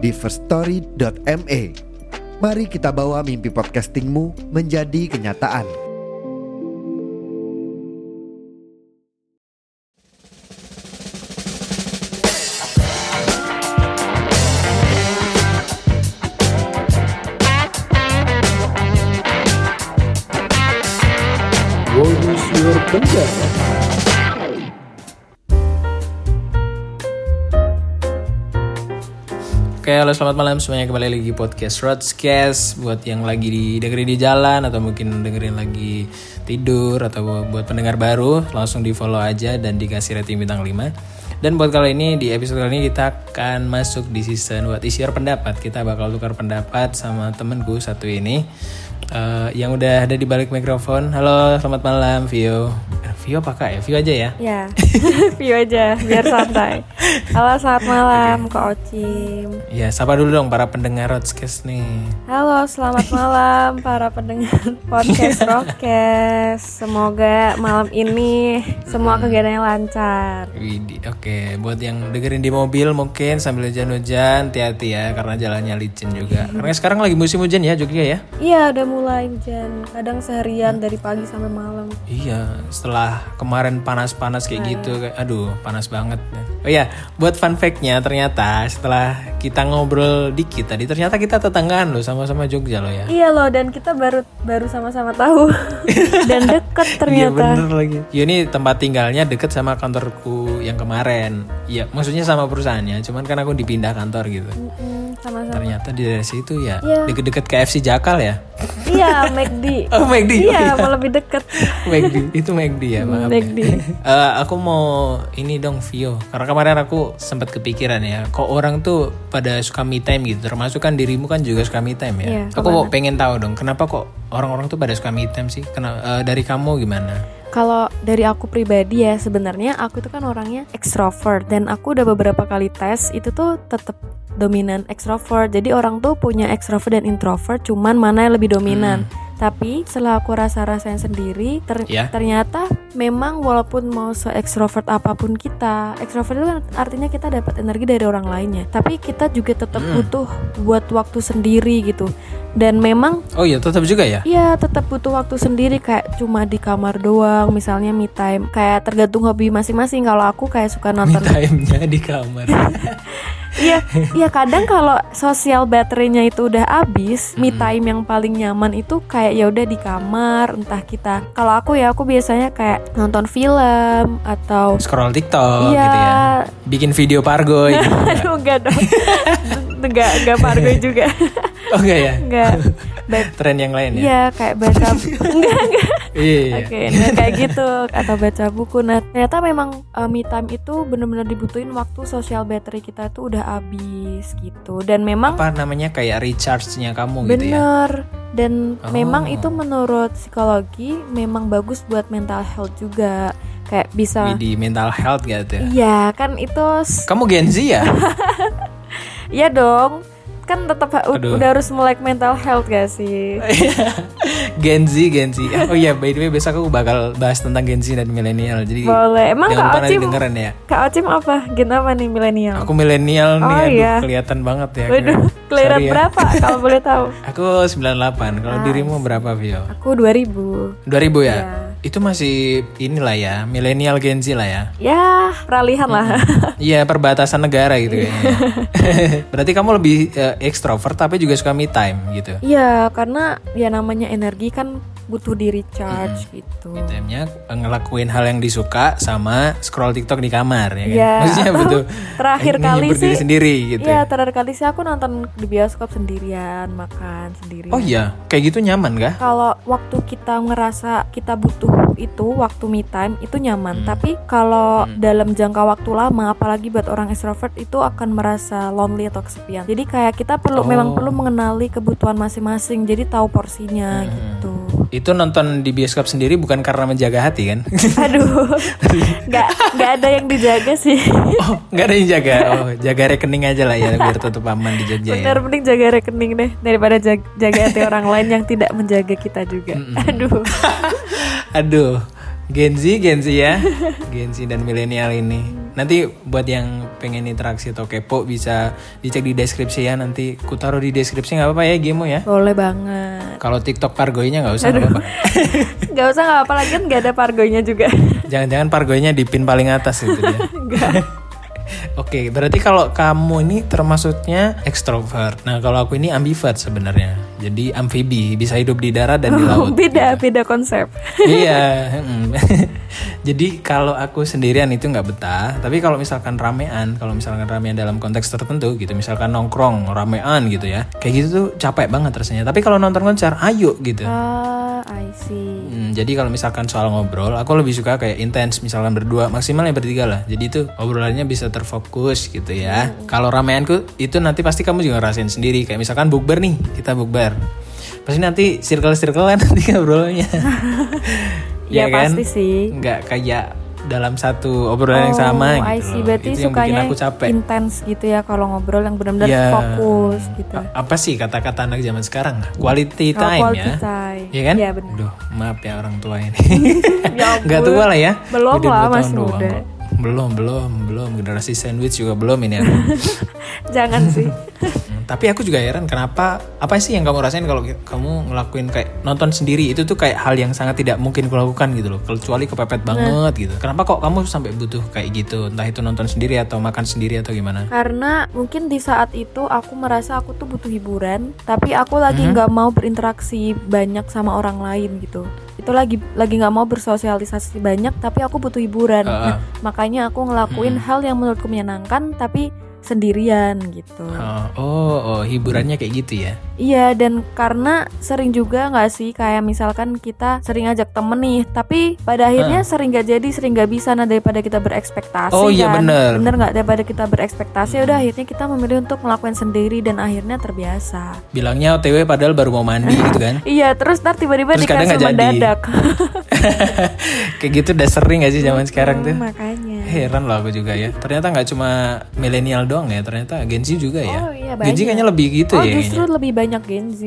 di firststory.me. Mari kita bawa mimpi podcastingmu menjadi kenyataan. Bonus Your Pendapat. Oke, halo selamat malam semuanya kembali lagi podcast Roadscast buat yang lagi di dengerin di jalan atau mungkin dengerin lagi tidur atau buat pendengar baru langsung di follow aja dan dikasih rating bintang 5. Dan buat kali ini di episode kali ini kita akan masuk di season What is your pendapat. Kita bakal tukar pendapat sama temenku satu ini eh, yang udah ada di balik mikrofon. Halo, selamat malam Vio. Eh, Vio apa kak ya? Vio aja ya. Ya, view aja biar santai. Halo, selamat malam Kak Ocim. Ya, sapa dulu dong para pendengar Roadscast nih. Halo, selamat malam para pendengar podcast Rockcast. Semoga malam ini semua kegiatannya lancar. Oke. Buat yang dengerin di mobil mungkin sambil hujan-hujan, hati-hati ya karena jalannya licin juga. Karena sekarang lagi musim hujan ya Jogja ya. Iya, udah mulai hujan. Kadang seharian dari pagi sampai malam. Iya, setelah kemarin panas-panas kayak gitu, kayak aduh panas banget. Oh iya, buat fun fact-nya ternyata setelah kita ngobrol dikit tadi ternyata kita tetanggaan loh sama-sama Jogja loh ya. Iya loh, dan kita baru baru sama-sama tahu dan deket Iya ternyata. bener lagi. Ya ini tempat tinggalnya deket sama kantorku yang kemarin. Iya, maksudnya sama perusahaannya. Cuman kan aku dipindah kantor gitu. Mm, sama-sama. Ternyata di daerah situ ya Iya. deket-deket KFC Jakal ya. Iya, McD. Oh McD. Oh, Iya, mau lebih deket. McD itu McD ya maaf. ya. McD. Eh, aku mau ini dong Vio. Karena kemarin aku sempat kepikiran ya. Kok orang tuh pada suka me time gitu. Termasuk kan dirimu kan juga suka me time ya. Iya, aku mau pengen tahu dong. Kenapa kok orang-orang tuh pada suka me time sih? Kena, eh, dari kamu gimana? Kalau dari aku pribadi ya sebenarnya aku tuh kan orangnya extrovert dan aku udah beberapa kali tes itu tuh tetap dominan extrovert. Jadi orang tuh punya extrovert dan introvert, cuman mana yang lebih dominan. Tapi setelah aku rasa-rasain sendiri, ter- Ya. ternyata memang walaupun mau se extrovert apa pun kita, extrovert itu kan artinya kita dapat energi dari orang lainnya. Tapi kita juga tetap butuh buat waktu sendiri gitu. Dan memang Oh iya tetap juga ya. Iya tetap butuh waktu sendiri kayak cuma di kamar doang misalnya me time kayak tergantung hobi masing-masing kalau aku kayak suka Me nonton time-nya di kamar. iya iya kadang kalau sosial baterainya itu udah habis me time yang paling nyaman itu kayak ya udah di kamar entah kita kalau aku ya aku biasanya kayak nonton film atau Scroll TikTok Iya. gitu ya. Bikin video pargoy. gitu. aduh enggak dong enggak enggak pargo juga oh enggak ya? enggak Ba- Tren yang lain ya? Iya kayak baca enggak enggak Iya. iya. Oke, nah kayak gitu atau baca buku. Nah, ternyata memang uh, me time itu benar-benar dibutuhin waktu sosial battery kita itu udah habis gitu. Dan memang Apa namanya kayak recharge-nya kamu gitu ya? bener dan Oh. memang itu menurut psikologi memang bagus buat mental health juga. Kayak bisa di mental health gitu. Iya, kan itu Kamu Gen Z ya? iya dong. Kan tetap udah harus melek mental health gak sih? Gen Z, Gen Z. Oh iya, by the way besok aku bakal bahas tentang Gen Z dan milenial. Jadi Boleh. Emang Kak Ocim dengerin ya. Kak Ocim apa? Gen apa nih milenial? Aku milenial nih, Oh, aduh, iya. kelihatan banget ya. Waduh, kelahiran Sorry ya. berapa kalau boleh tahu? Aku 98. Kalau dirimu berapa, Vio? Aku 2000. 2000 ya? Iya. Itu masih inilah ya, milenial Gen Z lah ya. Ya, peralihan lah. Iya, perbatasan negara gitu kayaknya. Berarti kamu lebih eh, ekstrovert tapi juga suka me time gitu. Iya, karena ya namanya energi kan butuh di recharge gitu. Me time-nya ngelakuin hal yang disuka sama scroll TikTok di kamar ya kan. Iya. Maksudnya butuh Terakhir kali sih- sendiri gitu. Iya terakhir kali sih aku nonton di bioskop sendirian, makan sendirian. Oh iya, kayak gitu nyaman kah? Kalau waktu kita ngerasa kita butuh itu waktu me time itu nyaman, tapi kalau dalam jangka waktu lama, apalagi buat orang extrovert itu akan merasa lonely atau kesepian. Jadi kayak kita perlu Oh. memang perlu mengenali kebutuhan masing-masing, jadi tahu porsinya gitu. Itu nonton di bioskop sendiri bukan karena menjaga hati kan? Aduh, nggak nggak ada yang dijaga sih. oh, nggak ada yang jaga. Oh, jaga rekening aja lah ya biar tetap aman di Jogja ya. Bener mending jaga rekening deh daripada jaga, jaga hati orang lain yang tidak menjaga kita juga. Aduh. Aduh, Gen Z, Gen Z ya, Gen Z dan milenial ini. Nanti buat yang pengen interaksi atau kepo bisa dicek di deskripsi ya. Nanti ku taruh di deskripsi nggak apa-apa ya Gemo ya. Boleh banget. Kalau TikTok Pargoynya nggak usah nggak apa-apa. Gak usah nggak apa lagi kan nggak ada pargonya juga. Jangan-jangan Pargoynya di pin paling atas itu dia. Oke, berarti kalau kamu ini termasuknya ekstrovert. Nah, kalau aku ini ambivert sebenarnya. Jadi amfibi, bisa hidup di darat dan di laut. beda beda konsep. iya. mm. Jadi kalau aku sendirian itu nggak betah. Tapi kalau misalkan ramean, kalau misalkan ramean dalam konteks tertentu gitu, misalkan nongkrong ramean gitu ya, kayak gitu tuh capek banget rasanya. Tapi kalau nonton konser, ayo gitu. Ah, I see. Hmm, jadi kalau misalkan soal ngobrol, aku lebih suka kayak intens, misalkan berdua, maksimal ya bertiga lah. Jadi itu obrolannya bisa terfokus gitu ya. Kalau rameanku itu nanti pasti kamu juga ngerasain sendiri. Kayak misalkan bukber nih, kita bukber. Pasti nanti circle-circlean nanti ngobrolnya. Ya, kan? pasti sih. Nggak kayak dalam satu obrolan yang sama Oh, I gitu. see. Berarti itu yang bikin sukanya aku capek. intens gitu ya kalau ngobrol yang benar-benar Iya. fokus gitu. A- apa sih kata-kata anak zaman sekarang? Quality Oh, time quality ya. time. Iya kan? Iya, benar. Duh, maaf ya orang tua ini. Ya. Nggak tua lah ya. Belum Udah lah, masih muda. Belum, belum, belum. Generasi sandwich juga belum ini aku. Jangan sih. Hmm, Tapi aku juga heran kenapa apa sih yang kamu rasain kalau kamu ngelakuin kayak nonton sendiri itu tuh kayak hal yang sangat tidak mungkin kulakukan gitu loh. Kecuali kepepet banget gitu. Kenapa kok kamu sampai butuh kayak gitu? Entah itu nonton sendiri atau makan sendiri atau gimana? Karena mungkin di saat itu aku merasa aku tuh butuh hiburan, tapi aku lagi Mhm. nggak mau berinteraksi banyak sama orang lain gitu. Itu lagi lagi nggak mau bersosialisasi banyak, tapi aku butuh hiburan. Heeh. Nah, makanya aku ngelakuin Mhm. hal yang menurutku menyenangkan, tapi sendirian gitu. Oh, oh, oh, hiburannya kayak gitu ya. Iya dan karena sering juga nggak sih kayak misalkan kita sering ajak temen nih tapi pada akhirnya sering gak jadi sering gak bisa nah daripada kita berekspektasi Oh, iya, kan bener. bener nggak daripada kita berekspektasi udah akhirnya kita memilih untuk melakukan sendiri dan akhirnya terbiasa Bilangnya OTW padahal baru mau mandi gitu kan. iya terus ntar tiba-tiba dikasih mendadak kayak gitu udah sering gak sih zaman sekarang tuh? makanya Heran loh aku juga ya. Ternyata nggak cuma milenial doang ya, ternyata Gen Z juga ya. Oh, iya, Gen Z banyak. kayaknya lebih gitu oh ya justru kayaknya. lebih banyak Gen Z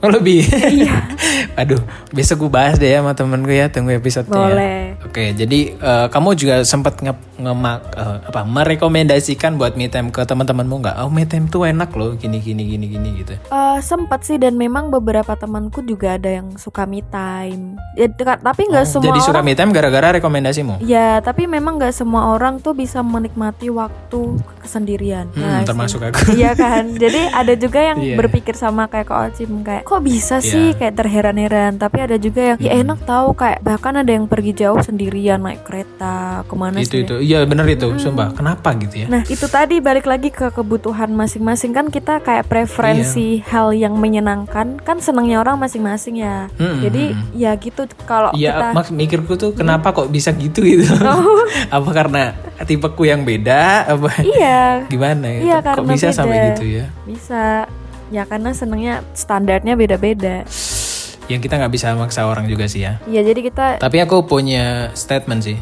Oh lebih. iya Aduh, besok gue bahas deh ya sama temen gue ya, tunggu episode-nya. ya. Boleh. Oke, jadi eh, kamu juga sempat nge ngemak eh, apa merekomendasikan buat me time ke teman-temanmu nggak? Oh, me time tuh enak loh, gini gini gini gini gitu. Eh, sempat sih dan memang beberapa temanku juga ada yang suka me time ya, dekat- tapi nggak Oh, semua jadi suka me time gara-gara rekomendasimu? Ya, tapi memang nggak semua orang tuh bisa menikmati waktu kesendirian. Hmm, Nah, termasuk sih. aku. Iya kan. Jadi ada juga yang Iya. berpikir sama kayak Kak Ocim kayak kok bisa sih Iya. kayak terheran-heran. Tapi ada juga yang ya Hmm. enak tahu kayak bahkan ada yang pergi jauh sendirian naik kereta ke mana itu sih. itu, iya bener itu, sumpah. Kenapa gitu ya? Nah itu tadi balik lagi ke kebutuhan masing-masing kan kita kayak preferensi hal yang menyenangkan kan senangnya orang masing-masing ya. Hmm, Jadi hmm, ya gitu kalau Iya, kita mak mikirku tuh kenapa kok bisa gitu gitu? Oh. apa karena tipeku yang beda? Apa iya gimana ya? Iya, kok bisa beda. sampai gitu ya? Bisa. Ya karena senengnya standarnya beda-beda. Yang kita nggak bisa maksa orang juga sih ya. Ya jadi kita Tapi aku punya statement sih.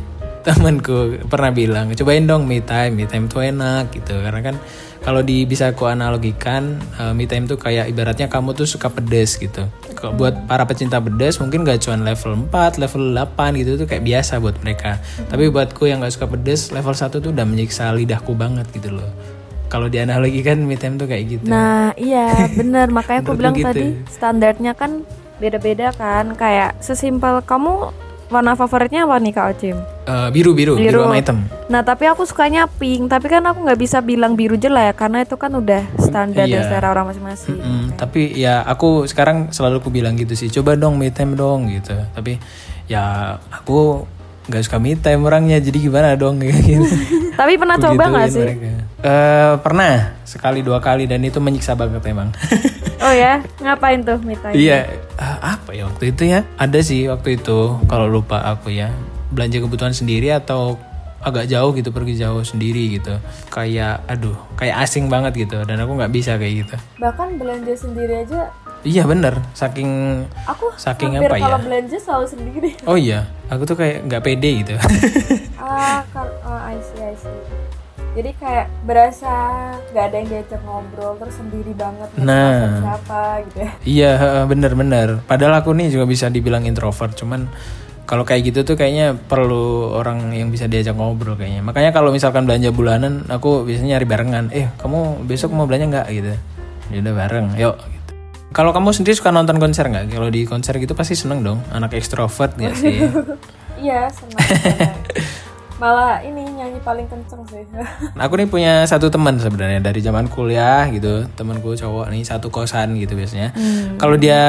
Temanku pernah bilang, cobain dong me time, me time tuh enak gitu. Karena kan kalau di bisa aku analogikan, eh, me time tuh kayak ibaratnya kamu tuh suka pedes gitu. Buat para pecinta pedes mungkin gak cuma level 4, level 8 gitu tuh kayak biasa buat mereka. Tapi buatku yang gak suka pedes, level 1 tuh udah menyiksa lidahku banget gitu loh. Kalau dianalogikan me time tuh kayak gitu. Nah, iya bener makanya aku bilang gitu. tadi standarnya kan beda-beda kan kayak sesimpel kamu warna favoritnya apa nih Kak Ocim? Eh, biru, biru, biru, sama hitam. Nah tapi aku sukanya pink, tapi kan aku nggak bisa bilang biru jelek karena itu kan udah standar dan Iya. selera orang masing-masing. Mm, Tapi ya aku sekarang selalu aku bilang gitu sih, coba dong me time dong gitu. Tapi ya aku nggak suka me time orangnya, jadi gimana dong gitu. Tapi pernah coba nggak sih? mereka. Eh, pernah sekali dua kali dan itu menyiksa banget emang. Oh ya, ngapain tuh me time? Iya, eh, apa ya waktu itu ya? Ada sih waktu itu kalau lupa aku ya belanja kebutuhan sendiri atau agak jauh gitu pergi jauh sendiri gitu. Kayak aduh, kayak asing banget gitu dan aku nggak bisa kayak gitu. Bahkan belanja sendiri aja, Iya bener, saking aku Saking apa ya? kalau belanja selalu sendiri. oh iya, aku tuh kayak nggak pede gitu. ah, kan, oh, I see, I see. Jadi kayak berasa nggak ada yang diajak ngobrol terus sendiri banget nggak Nah. siapa gitu ya. iya heeh, bener-bener. Padahal aku nih juga bisa dibilang introvert, cuman kalau kayak gitu tuh kayaknya perlu orang yang bisa diajak ngobrol kayaknya. Makanya kalau misalkan belanja bulanan, aku biasanya nyari barengan. Eh, kamu besok mau belanja nggak gitu? Ya udah bareng, yuk. Gitu. Kalau kamu sendiri suka nonton konser nggak? Kalau di konser gitu pasti seneng dong. Anak ekstrovert nggak sih? Iya, senang. Malah ini paling kenceng sih. Aku nih punya satu teman sebenarnya dari zaman kuliah gitu, temanku cowok nih satu kosan gitu biasanya. Kalau dia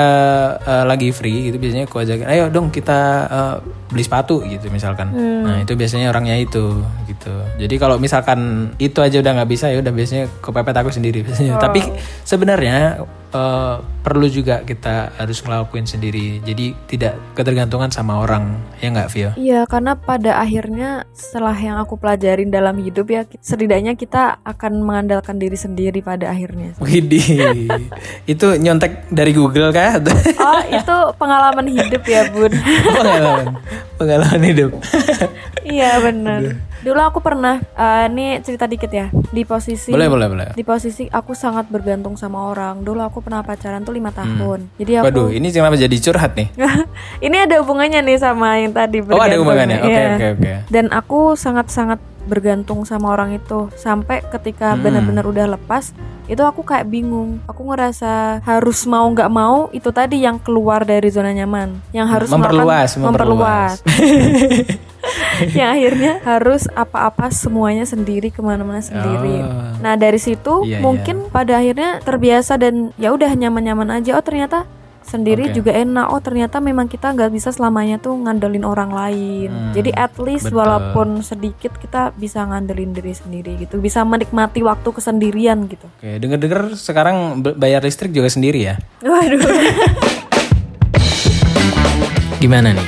eh, lagi free gitu biasanya aku ajakin, ayo dong kita eh, beli sepatu gitu misalkan. Nah itu biasanya orangnya itu gitu. Jadi kalau misalkan itu aja udah nggak bisa ya udah biasanya kepepet aku sendiri biasanya. Tapi sebenarnya eh, perlu juga kita harus ngelakuin sendiri. Jadi tidak ketergantungan sama orang ya nggak Vio? Iya, karena pada akhirnya setelah yang aku pelajarin dalam hidup ya, setidaknya kita akan mengandalkan diri sendiri pada akhirnya. Widih, itu nyontek dari Google kah? Oh, itu pengalaman hidup ya, Bun. pengalaman, pengalaman hidup. iya, benar. Dulu aku pernah, eh, ini cerita dikit ya, di posisi boleh, boleh, boleh. di posisi aku sangat bergantung sama orang. Dulu aku pernah pacaran tuh lima tahun. Jadi aku Hmm. Waduh, ini kenapa jadi curhat nih? ini ada hubungannya nih sama yang tadi Oh, ada bergantung. hubungannya. Oke, Iya. oke, oke. Dan aku sangat-sangat bergantung sama orang itu sampai ketika Hmm. benar-benar udah lepas itu aku kayak bingung aku ngerasa harus mau nggak mau itu tadi yang keluar dari zona nyaman yang harus Memperluas, melakukan- memperluas yang akhirnya harus apa-apa semuanya sendiri ke mana-mana sendiri Oh. nah dari situ Iya, mungkin pada akhirnya terbiasa dan ya udah nyaman-nyaman aja oh ternyata sendiri Oke. juga enak oh ternyata memang kita nggak bisa selamanya tuh ngandelin orang lain Hmm, jadi at least betul. walaupun sedikit kita bisa ngandelin diri sendiri gitu bisa menikmati waktu kesendirian gitu Oke, denger-denger sekarang bayar listrik juga sendiri ya? waduh Gimana nih?